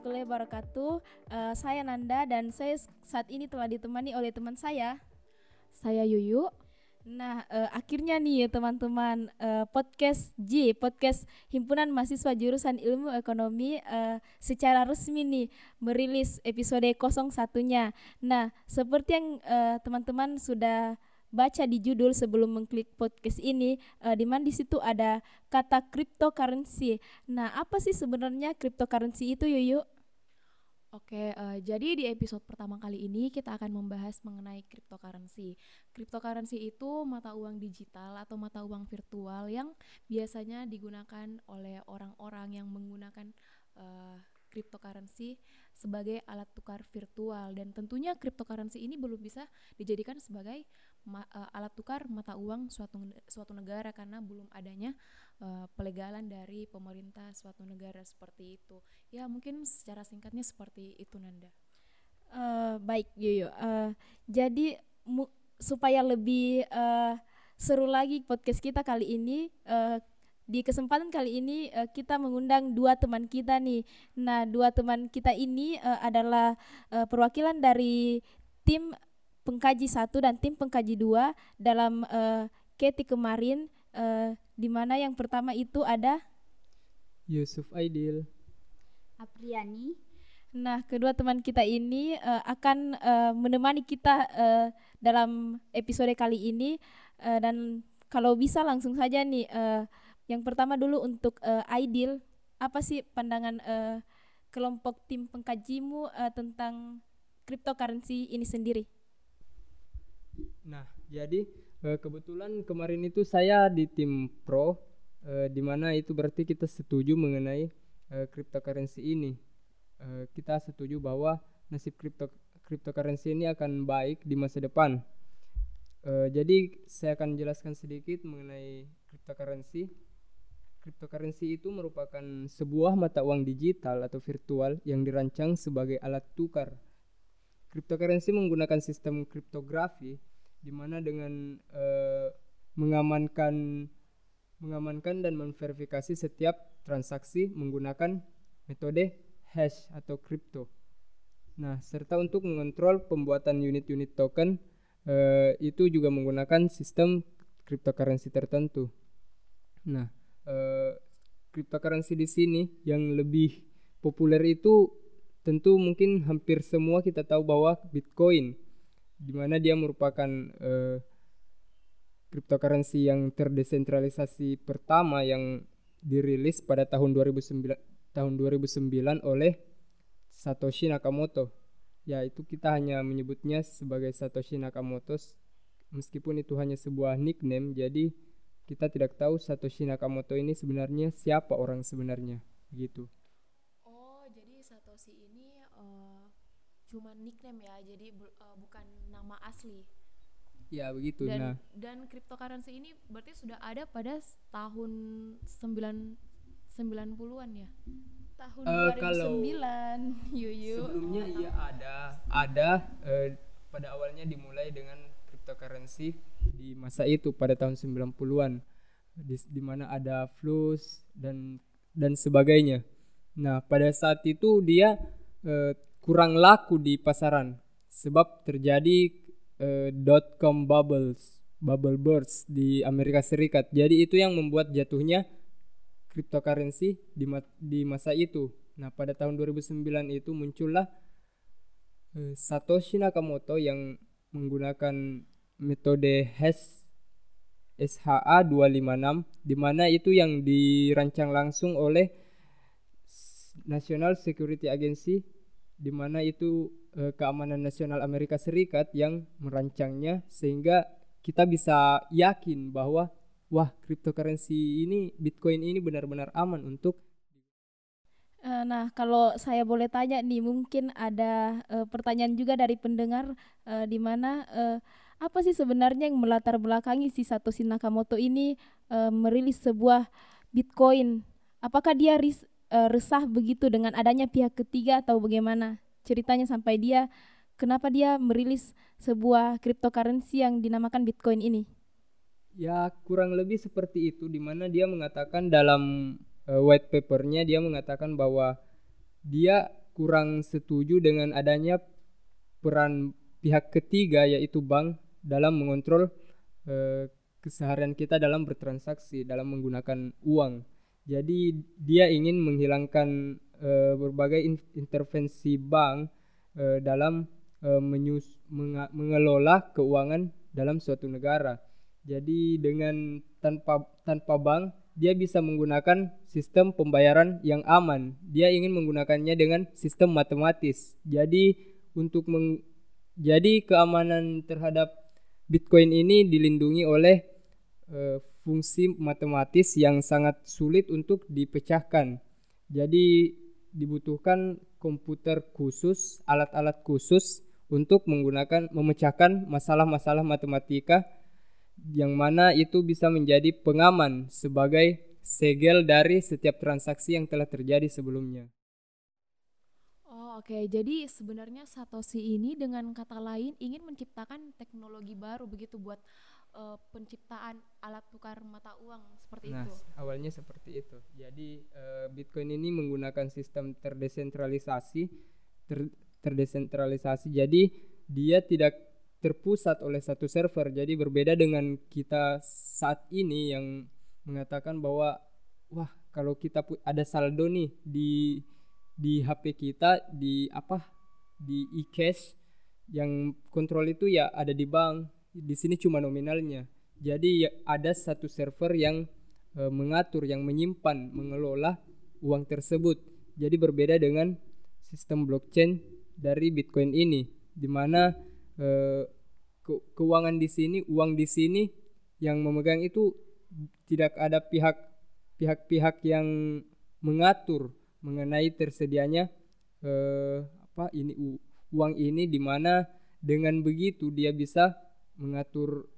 Warahmatullahi wabarakatuh. Uh, saya Nanda dan saya saat ini telah ditemani oleh teman saya. Saya Yuyu. Nah, uh, akhirnya nih teman-teman uh, podcast J, podcast Himpunan Mahasiswa Jurusan Ilmu Ekonomi uh, secara resmi nih merilis episode 01-nya. Nah, seperti yang teman-teman uh, sudah baca di judul sebelum mengklik podcast ini uh, di mana di situ ada kata cryptocurrency. Nah, apa sih sebenarnya cryptocurrency itu, Yuyu? Oke, uh, jadi di episode pertama kali ini kita akan membahas mengenai cryptocurrency. Cryptocurrency itu mata uang digital atau mata uang virtual yang biasanya digunakan oleh orang-orang yang menggunakan uh, cryptocurrency sebagai alat tukar virtual dan tentunya cryptocurrency ini belum bisa dijadikan sebagai uh, alat tukar mata uang suatu suatu negara karena belum adanya uh, pelegalan dari pemerintah suatu negara seperti itu. Ya mungkin secara singkatnya seperti itu Nanda. Uh, baik Yoyo. Uh, jadi supaya lebih uh, seru lagi podcast kita kali ini. Uh, di kesempatan kali ini uh, kita mengundang dua teman kita nih. Nah, dua teman kita ini uh, adalah uh, perwakilan dari tim pengkaji satu dan tim pengkaji dua dalam uh, Keti kemarin uh, di mana yang pertama itu ada Yusuf Aidil, Apriani. Nah, kedua teman kita ini uh, akan uh, menemani kita uh, dalam episode kali ini uh, dan kalau bisa langsung saja nih uh, yang pertama dulu untuk uh, Aidil, apa sih pandangan uh, kelompok tim pengkajimu uh, tentang cryptocurrency ini sendiri? Nah, jadi kebetulan kemarin itu saya di tim pro, uh, di mana itu berarti kita setuju mengenai uh, cryptocurrency ini. Uh, kita setuju bahwa nasib crypto cryptocurrency ini akan baik di masa depan. Uh, jadi saya akan jelaskan sedikit mengenai cryptocurrency. Cryptocurrency itu merupakan sebuah mata uang digital atau virtual yang dirancang sebagai alat tukar. Cryptocurrency menggunakan sistem kriptografi di mana dengan uh, mengamankan mengamankan dan memverifikasi setiap transaksi menggunakan metode hash atau kripto. Nah, serta untuk mengontrol pembuatan unit-unit token uh, itu juga menggunakan sistem cryptocurrency tertentu. Nah, uh, cryptocurrency di sini yang lebih populer itu tentu mungkin hampir semua kita tahu bahwa Bitcoin di mana dia merupakan uh, cryptocurrency yang terdesentralisasi pertama yang dirilis pada tahun 2009 tahun 2009 oleh Satoshi Nakamoto. Ya, itu kita hanya menyebutnya sebagai Satoshi Nakamoto meskipun itu hanya sebuah nickname jadi kita tidak tahu Satoshi Nakamoto ini sebenarnya siapa orang sebenarnya gitu. Oh, jadi Satoshi ini uh, cuma nickname ya, jadi uh, bukan nama asli. Ya begitu. Dan, nah. dan cryptocurrency ini berarti sudah ada pada tahun 9 90-an ya. Tahun uh, 2009, kalau Yuyu. Sebelumnya iya ada, ada uh, pada awalnya dimulai dengan cryptocurrency di masa itu pada tahun 90-an di, di mana ada flus dan dan sebagainya. Nah, pada saat itu dia uh, kurang laku di pasaran sebab terjadi uh, dot com bubbles bubble burst di Amerika Serikat. Jadi itu yang membuat jatuhnya cryptocurrency di ma di masa itu. Nah, pada tahun 2009 itu muncullah uh, Satoshi Nakamoto yang menggunakan metode hash SHA 256 di mana itu yang dirancang langsung oleh National Security Agency di mana itu uh, keamanan nasional Amerika Serikat yang merancangnya sehingga kita bisa yakin bahwa wah cryptocurrency ini Bitcoin ini benar-benar aman untuk uh, Nah, kalau saya boleh tanya nih, mungkin ada uh, pertanyaan juga dari pendengar uh, di mana uh, apa sih sebenarnya yang melatar belakangi si Satoshi Nakamoto ini uh, merilis sebuah Bitcoin? Apakah dia uh, resah begitu dengan adanya pihak ketiga atau bagaimana ceritanya sampai dia kenapa dia merilis sebuah cryptocurrency yang dinamakan Bitcoin ini? Ya kurang lebih seperti itu di mana dia mengatakan dalam uh, white papernya dia mengatakan bahwa dia kurang setuju dengan adanya peran pihak ketiga yaitu bank dalam mengontrol eh, keseharian kita dalam bertransaksi dalam menggunakan uang. Jadi dia ingin menghilangkan eh, berbagai in- intervensi bank eh, dalam eh, menyus mengelola keuangan dalam suatu negara. Jadi dengan tanpa tanpa bank dia bisa menggunakan sistem pembayaran yang aman. Dia ingin menggunakannya dengan sistem matematis. Jadi untuk meng, jadi keamanan terhadap Bitcoin ini dilindungi oleh uh, fungsi matematis yang sangat sulit untuk dipecahkan. Jadi dibutuhkan komputer khusus, alat-alat khusus untuk menggunakan memecahkan masalah-masalah matematika yang mana itu bisa menjadi pengaman sebagai segel dari setiap transaksi yang telah terjadi sebelumnya. Oh, oke. Jadi sebenarnya Satoshi ini dengan kata lain ingin menciptakan teknologi baru begitu buat uh, penciptaan alat tukar mata uang seperti nah, itu. awalnya seperti itu. Jadi uh, Bitcoin ini menggunakan sistem terdesentralisasi ter terdesentralisasi. Jadi dia tidak terpusat oleh satu server. Jadi berbeda dengan kita saat ini yang mengatakan bahwa wah kalau kita ada saldo nih di di HP kita di apa di e-cash yang kontrol itu ya ada di bank. Di sini cuma nominalnya. Jadi ya ada satu server yang e, mengatur, yang menyimpan, mengelola uang tersebut. Jadi berbeda dengan sistem blockchain dari Bitcoin ini, di mana Eh, ke keuangan di sini, uang di sini yang memegang itu tidak ada pihak pihak-pihak yang mengatur mengenai tersedianya eh, apa ini uang ini di mana dengan begitu dia bisa mengatur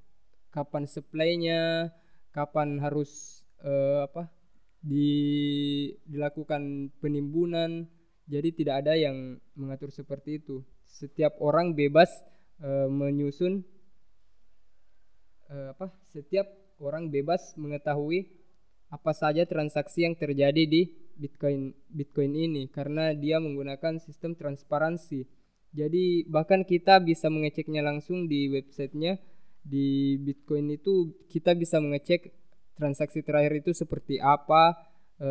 kapan supply-nya, kapan harus eh, apa di dilakukan penimbunan. Jadi tidak ada yang mengatur seperti itu. Setiap orang bebas uh, menyusun uh, apa setiap orang bebas mengetahui apa saja transaksi yang terjadi di Bitcoin Bitcoin ini karena dia menggunakan sistem transparansi. Jadi bahkan kita bisa mengeceknya langsung di websitenya di Bitcoin itu kita bisa mengecek transaksi terakhir itu seperti apa, e,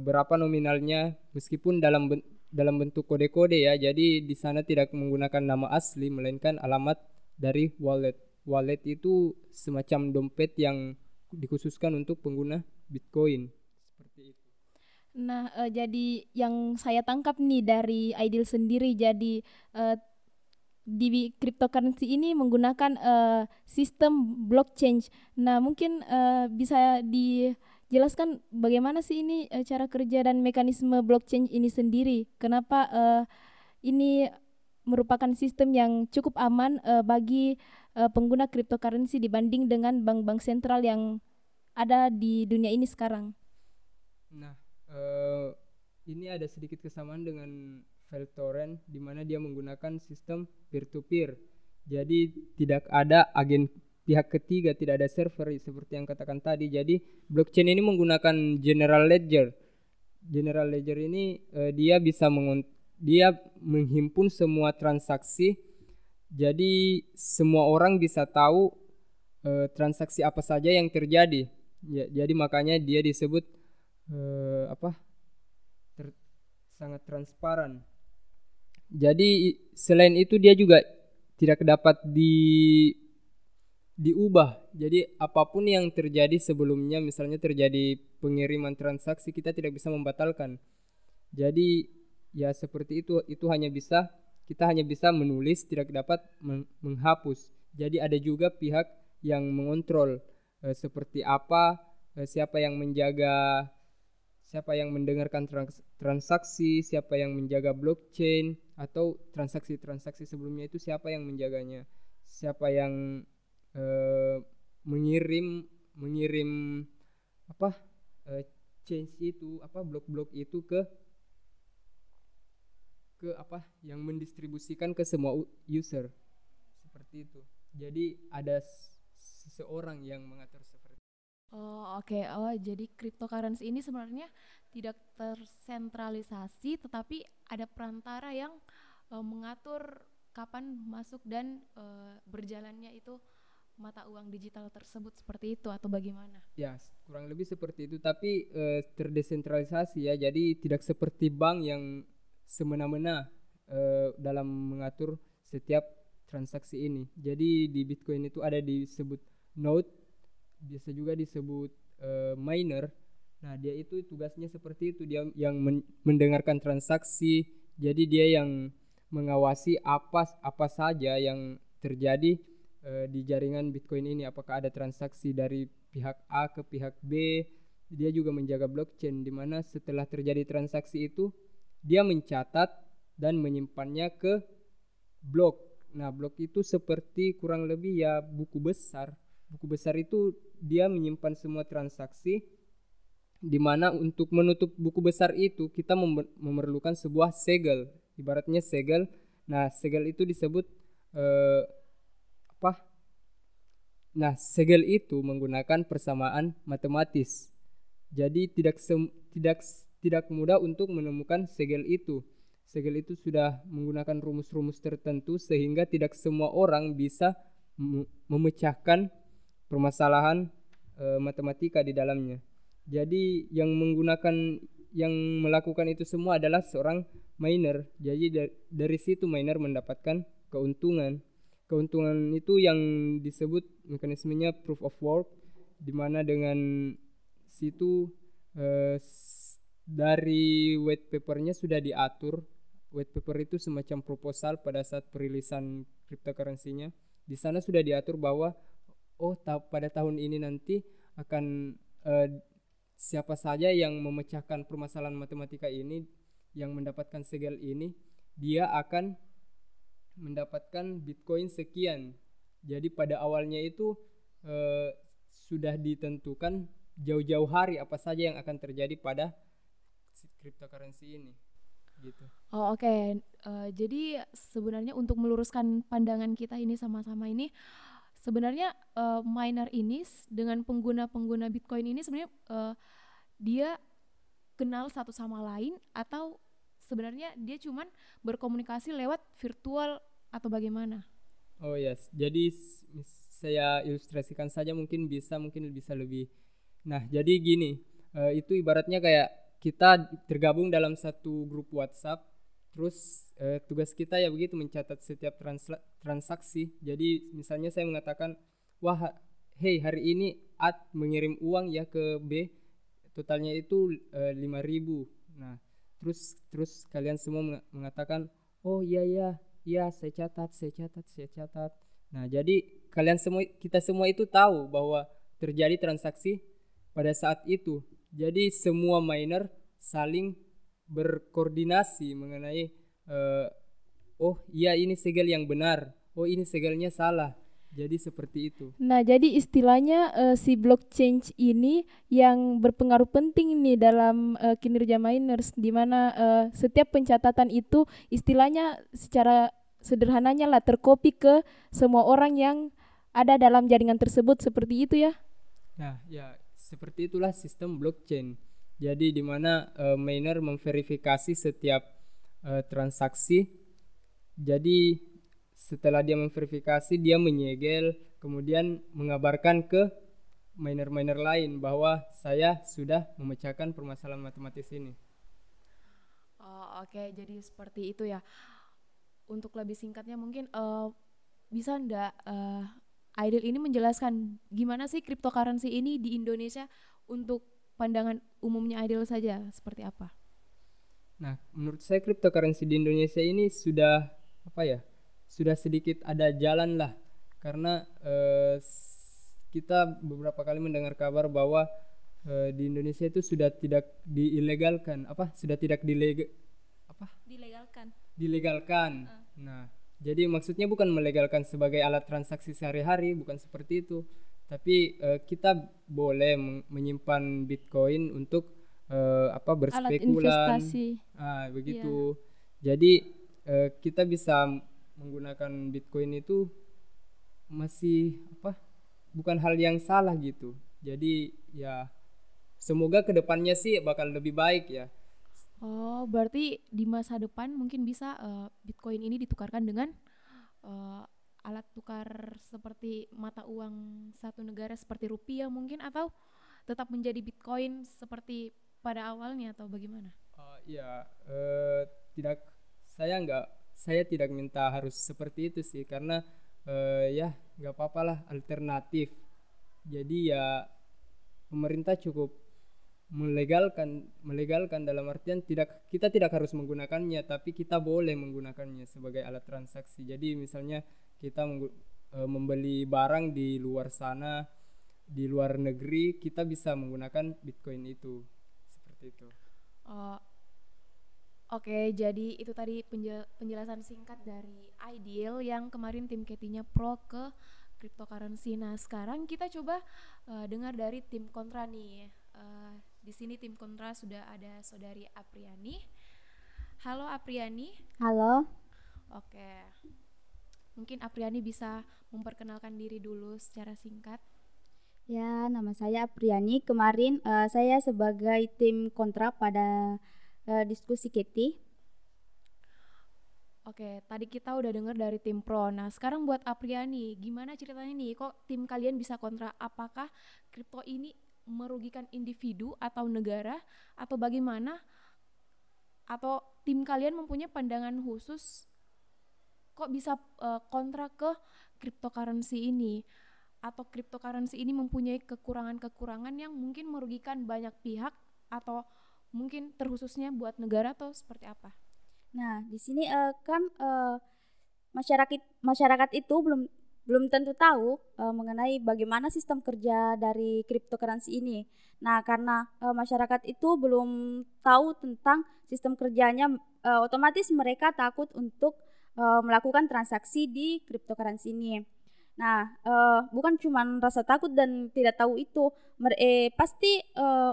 berapa nominalnya meskipun dalam dalam bentuk kode-kode ya. Jadi di sana tidak menggunakan nama asli melainkan alamat dari wallet. Wallet itu semacam dompet yang dikhususkan untuk pengguna Bitcoin. Nah, uh, jadi yang saya tangkap nih dari Ideal sendiri jadi uh, di cryptocurrency ini menggunakan uh, sistem blockchain. Nah, mungkin uh, bisa di jelaskan bagaimana sih ini uh, cara kerja dan mekanisme blockchain ini sendiri. Kenapa uh, ini merupakan sistem yang cukup aman uh, bagi uh, pengguna cryptocurrency dibanding dengan bank-bank sentral yang ada di dunia ini sekarang. Nah, uh, ini ada sedikit kesamaan dengan file torrent di mana dia menggunakan sistem peer to peer. Jadi tidak ada agen pihak ketiga tidak ada server seperti yang katakan tadi. Jadi blockchain ini menggunakan general ledger. General ledger ini uh, dia bisa dia menghimpun semua transaksi. Jadi semua orang bisa tahu uh, transaksi apa saja yang terjadi. Ya, jadi makanya dia disebut uh, apa ter sangat transparan jadi selain itu dia juga tidak dapat di diubah. Jadi apa pun yang terjadi sebelumnya misalnya terjadi pengiriman transaksi kita tidak bisa membatalkan. Jadi ya seperti itu itu hanya bisa kita hanya bisa menulis tidak dapat menghapus. Jadi ada juga pihak yang mengontrol e, seperti apa e, siapa yang menjaga siapa yang mendengarkan trans transaksi, siapa yang menjaga blockchain atau transaksi-transaksi sebelumnya itu siapa yang menjaganya. Siapa yang uh, mengirim mengirim apa uh, change itu apa blok-blok itu ke ke apa yang mendistribusikan ke semua user seperti itu jadi ada seseorang yang mengatur seperti oh oke okay. oh jadi cryptocurrency ini sebenarnya tidak tersentralisasi tetapi ada perantara yang uh, mengatur kapan masuk dan uh, berjalannya itu mata uang digital tersebut seperti itu atau bagaimana? Ya, kurang lebih seperti itu tapi uh, terdesentralisasi ya. Jadi tidak seperti bank yang semena-mena uh, dalam mengatur setiap transaksi ini. Jadi di Bitcoin itu ada disebut node, biasa juga disebut uh, miner. Nah, dia itu tugasnya seperti itu, dia yang men mendengarkan transaksi. Jadi dia yang mengawasi apa apa saja yang terjadi uh, di jaringan Bitcoin ini apakah ada transaksi dari pihak A ke pihak B. Dia juga menjaga blockchain di mana setelah terjadi transaksi itu dia mencatat dan menyimpannya ke blok. Nah, blok itu seperti kurang lebih ya buku besar. Buku besar itu dia menyimpan semua transaksi di mana untuk menutup buku besar itu kita memerlukan sebuah segel ibaratnya segel. Nah, segel itu disebut eh, apa? Nah, segel itu menggunakan persamaan matematis. Jadi tidak sem tidak tidak mudah untuk menemukan segel itu. Segel itu sudah menggunakan rumus-rumus tertentu sehingga tidak semua orang bisa memecahkan permasalahan e, matematika di dalamnya. Jadi yang menggunakan yang melakukan itu semua adalah seorang miner. Jadi dari, dari situ miner mendapatkan keuntungan. Keuntungan itu yang disebut mekanismenya proof of work di mana dengan situ eh, dari white papernya sudah diatur white paper itu semacam proposal pada saat perilisan cryptocurrency-nya di sana sudah diatur bahwa oh ta pada tahun ini nanti akan eh, siapa saja yang memecahkan permasalahan matematika ini yang mendapatkan segel ini dia akan mendapatkan bitcoin sekian jadi pada awalnya itu eh, sudah ditentukan jauh-jauh hari apa saja yang akan terjadi pada cryptocurrency ini gitu. Oh oke, okay. uh, eh, jadi sebenarnya untuk meluruskan pandangan kita ini sama-sama ini, sebenarnya uh, miner ini dengan pengguna-pengguna Bitcoin ini sebenarnya uh, dia kenal satu sama lain atau sebenarnya dia cuman berkomunikasi lewat virtual atau bagaimana? Oh yes, jadi saya ilustrasikan saja mungkin bisa mungkin bisa lebih. Nah jadi gini, uh, itu ibaratnya kayak kita tergabung dalam satu grup WhatsApp, terus uh, tugas kita ya begitu mencatat setiap transaksi. Jadi misalnya saya mengatakan, wah, hey hari ini A mengirim uang ya ke B, totalnya itu uh, ribu. Nah terus terus kalian semua mengatakan oh iya iya iya saya catat saya catat saya catat nah jadi kalian semua kita semua itu tahu bahwa terjadi transaksi pada saat itu jadi semua miner saling berkoordinasi mengenai uh, oh iya ini segel yang benar oh ini segelnya salah jadi seperti itu. Nah, jadi istilahnya uh, si blockchain ini yang berpengaruh penting nih dalam uh, kinerja miners di mana uh, setiap pencatatan itu istilahnya secara sederhananya lah terkopi ke semua orang yang ada dalam jaringan tersebut seperti itu ya. Nah, ya seperti itulah sistem blockchain. Jadi di mana uh, miner memverifikasi setiap uh, transaksi. Jadi setelah dia memverifikasi dia menyegel kemudian mengabarkan ke miner-miner lain bahwa saya sudah memecahkan permasalahan matematis ini. Oh, oke, okay. jadi seperti itu ya. Untuk lebih singkatnya mungkin uh, bisa ndak uh, Aidil ini menjelaskan gimana sih cryptocurrency ini di Indonesia untuk pandangan umumnya Aidil saja seperti apa? Nah, menurut saya cryptocurrency di Indonesia ini sudah apa ya? sudah sedikit ada jalan lah karena uh, kita beberapa kali mendengar kabar bahwa uh, di Indonesia itu sudah tidak diilegalkan apa sudah tidak dileg apa dilegalkan dilegalkan uh. nah jadi maksudnya bukan melegalkan sebagai alat transaksi sehari-hari bukan seperti itu tapi uh, kita boleh menyimpan Bitcoin untuk uh, apa berspekulan. ah begitu. Yeah. jadi uh, kita bisa menggunakan Bitcoin itu masih apa bukan hal yang salah gitu. Jadi ya semoga ke depannya sih bakal lebih baik ya. Oh, berarti di masa depan mungkin bisa uh, Bitcoin ini ditukarkan dengan uh, alat tukar seperti mata uang satu negara seperti rupiah mungkin atau tetap menjadi Bitcoin seperti pada awalnya atau bagaimana? Uh, ya, uh, tidak saya nggak saya tidak minta harus seperti itu sih karena uh, ya nggak apa-apa lah alternatif. Jadi ya pemerintah cukup melegalkan melegalkan dalam artian tidak kita tidak harus menggunakannya tapi kita boleh menggunakannya sebagai alat transaksi jadi misalnya kita e, membeli barang di luar sana di luar negeri kita bisa menggunakan bitcoin itu seperti itu oh, oke okay, jadi itu tadi penjelasan singkat dari Ideal yang kemarin tim Ketinya pro ke cryptocurrency nah sekarang kita coba uh, dengar dari tim kontra nih uh, di sini tim kontra sudah ada saudari Apriani. Halo Apriani. Halo. Oke. Mungkin Apriani bisa memperkenalkan diri dulu secara singkat. Ya, nama saya Apriani. Kemarin uh, saya sebagai tim kontra pada uh, diskusi Keti. Oke, tadi kita udah dengar dari tim pro. Nah, sekarang buat Apriani, gimana ceritanya nih? Kok tim kalian bisa kontra? Apakah kripto ini merugikan individu atau negara atau bagaimana atau tim kalian mempunyai pandangan khusus kok bisa uh, kontra ke cryptocurrency ini atau cryptocurrency ini mempunyai kekurangan-kekurangan yang mungkin merugikan banyak pihak atau mungkin terkhususnya buat negara atau seperti apa? Nah, di sini uh, kan uh, masyarakat masyarakat itu belum belum tentu tahu uh, mengenai bagaimana sistem kerja dari cryptocurrency ini. Nah, karena uh, masyarakat itu belum tahu tentang sistem kerjanya, uh, otomatis mereka takut untuk uh, melakukan transaksi di cryptocurrency ini. Nah, uh, bukan cuma rasa takut dan tidak tahu itu, eh, pasti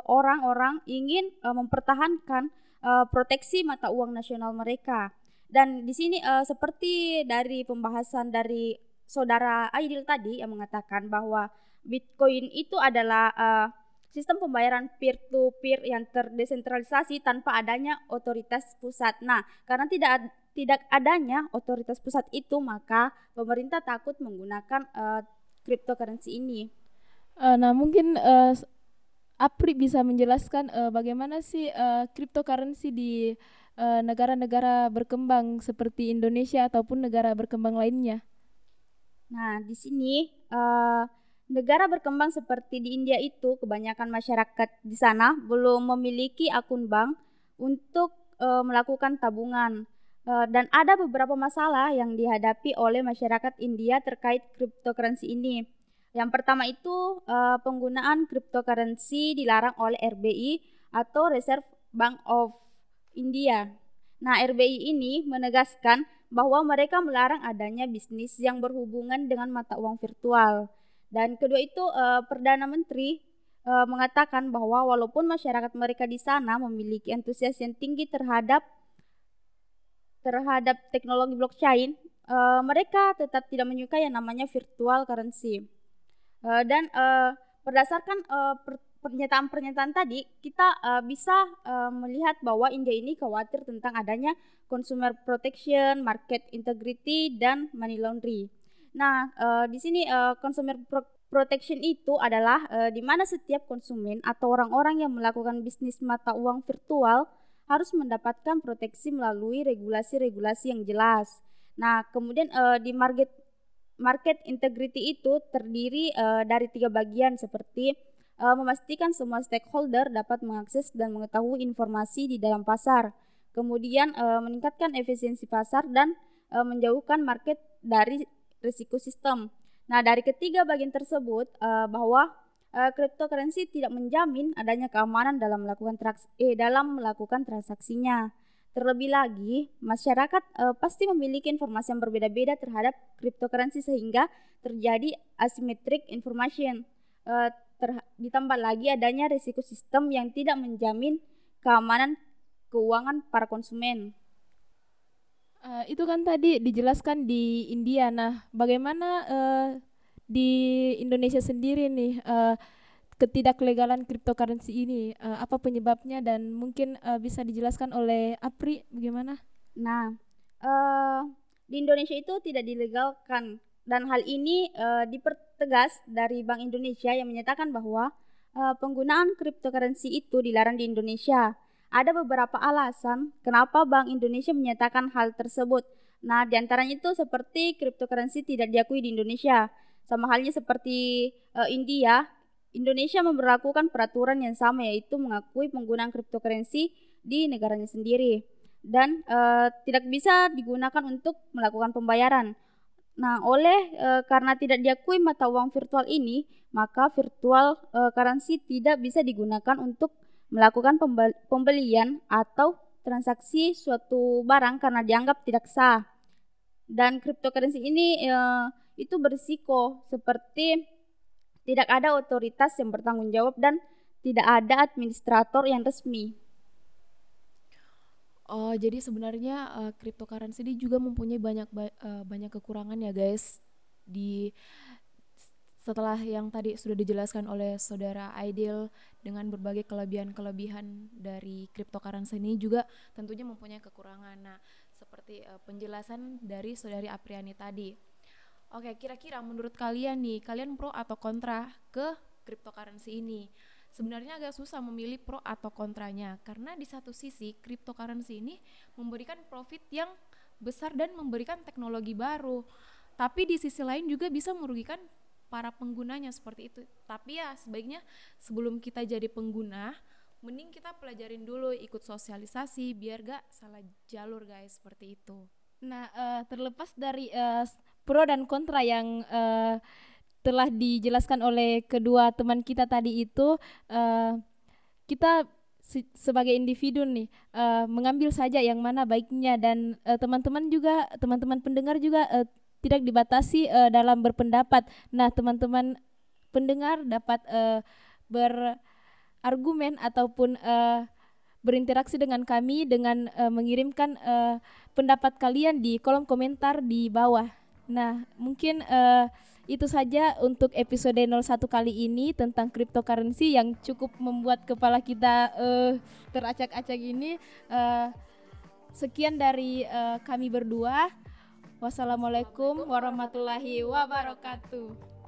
orang-orang uh, ingin uh, mempertahankan uh, proteksi mata uang nasional mereka. Dan di sini uh, seperti dari pembahasan dari saudara Aidil tadi yang mengatakan bahwa Bitcoin itu adalah uh, sistem pembayaran peer to peer yang terdesentralisasi tanpa adanya otoritas pusat. Nah, karena tidak tidak adanya otoritas pusat itu, maka pemerintah takut menggunakan uh, cryptocurrency ini. Uh, nah, mungkin uh, Apri bisa menjelaskan uh, bagaimana sih uh, cryptocurrency di negara-negara uh, berkembang seperti Indonesia ataupun negara berkembang lainnya. Nah, di sini uh, negara berkembang seperti di India itu kebanyakan masyarakat di sana belum memiliki akun bank untuk uh, melakukan tabungan. Uh, dan ada beberapa masalah yang dihadapi oleh masyarakat India terkait cryptocurrency ini. Yang pertama itu uh, penggunaan cryptocurrency dilarang oleh RBI atau Reserve Bank of India. Nah, RBI ini menegaskan bahwa mereka melarang adanya bisnis yang berhubungan dengan mata uang virtual. Dan kedua itu uh, Perdana Menteri mengatakan bahwa walaupun masyarakat mereka di sana memiliki antusias yang tinggi terhadap terhadap teknologi blockchain, uh, mereka tetap tidak menyukai yang namanya virtual currency. Uh, dan uh, berdasarkan uh, per pernyataan-pernyataan tadi kita uh, bisa uh, melihat bahwa India ini khawatir tentang adanya consumer protection, market integrity dan money laundry. Nah, uh, di sini uh, consumer pro protection itu adalah uh, di mana setiap konsumen atau orang-orang yang melakukan bisnis mata uang virtual harus mendapatkan proteksi melalui regulasi-regulasi yang jelas. Nah, kemudian uh, di market market integrity itu terdiri uh, dari tiga bagian seperti uh, memastikan semua stakeholder dapat mengakses dan mengetahui informasi di dalam pasar. Kemudian uh, meningkatkan efisiensi pasar dan uh, menjauhkan market dari risiko sistem. Nah, dari ketiga bagian tersebut uh, bahwa uh, cryptocurrency tidak menjamin adanya keamanan dalam melakukan traks eh, dalam melakukan transaksinya. Terlebih lagi, masyarakat uh, pasti memiliki informasi yang berbeda-beda terhadap cryptocurrency sehingga terjadi asymmetric information. Uh, ditambah lagi adanya risiko sistem yang tidak menjamin keamanan keuangan para konsumen. Uh, itu kan tadi dijelaskan di India. Nah, bagaimana uh, di Indonesia sendiri nih? Uh, ketidaklegalan cryptocurrency ini. Uh, apa penyebabnya dan mungkin uh, bisa dijelaskan oleh Apri bagaimana? Nah, uh, di Indonesia itu tidak dilegalkan dan hal ini uh, dipertegas dari Bank Indonesia yang menyatakan bahwa uh, penggunaan cryptocurrency itu dilarang di Indonesia. Ada beberapa alasan kenapa Bank Indonesia menyatakan hal tersebut. Nah, di antaranya itu seperti cryptocurrency tidak diakui di Indonesia. Sama halnya seperti uh, India, Indonesia memperlakukan peraturan yang sama yaitu mengakui penggunaan cryptocurrency di negaranya sendiri dan uh, tidak bisa digunakan untuk melakukan pembayaran. Nah, oleh uh, karena tidak diakui mata uang virtual ini, maka virtual uh, currency tidak bisa digunakan untuk melakukan pembelian atau transaksi suatu barang karena dianggap tidak sah. Dan cryptocurrency ini uh, itu berisiko seperti tidak ada otoritas yang bertanggung jawab dan tidak ada administrator yang resmi. Oh, jadi sebenarnya uh, cryptocurrency ini juga mempunyai banyak uh, banyak kekurangan ya, guys. Di setelah yang tadi sudah dijelaskan oleh saudara Aidil dengan berbagai kelebihan-kelebihan dari cryptocurrency ini juga tentunya mempunyai kekurangan. Nah, seperti uh, penjelasan dari saudari Apriani tadi. Oke, kira-kira menurut kalian nih, kalian pro atau kontra ke cryptocurrency ini? Sebenarnya agak susah memilih pro atau kontranya karena di satu sisi cryptocurrency ini memberikan profit yang besar dan memberikan teknologi baru. Tapi di sisi lain juga bisa merugikan para penggunanya seperti itu. Tapi ya sebaiknya sebelum kita jadi pengguna, mending kita pelajarin dulu ikut sosialisasi biar gak salah jalur guys seperti itu. Nah, uh, terlepas dari uh, pro dan kontra yang uh, telah dijelaskan oleh kedua teman kita tadi itu uh, kita se sebagai individu nih uh, mengambil saja yang mana baiknya dan teman-teman uh, juga teman-teman pendengar juga uh, tidak dibatasi uh, dalam berpendapat. Nah, teman-teman pendengar dapat uh, berargumen ataupun uh, berinteraksi dengan kami dengan uh, mengirimkan uh, pendapat kalian di kolom komentar di bawah. Nah, mungkin uh, itu saja untuk episode 01 kali ini tentang cryptocurrency yang cukup membuat kepala kita uh, teracak-acak ini. Uh, sekian dari uh, kami berdua. Wassalamualaikum warahmatullahi wabarakatuh.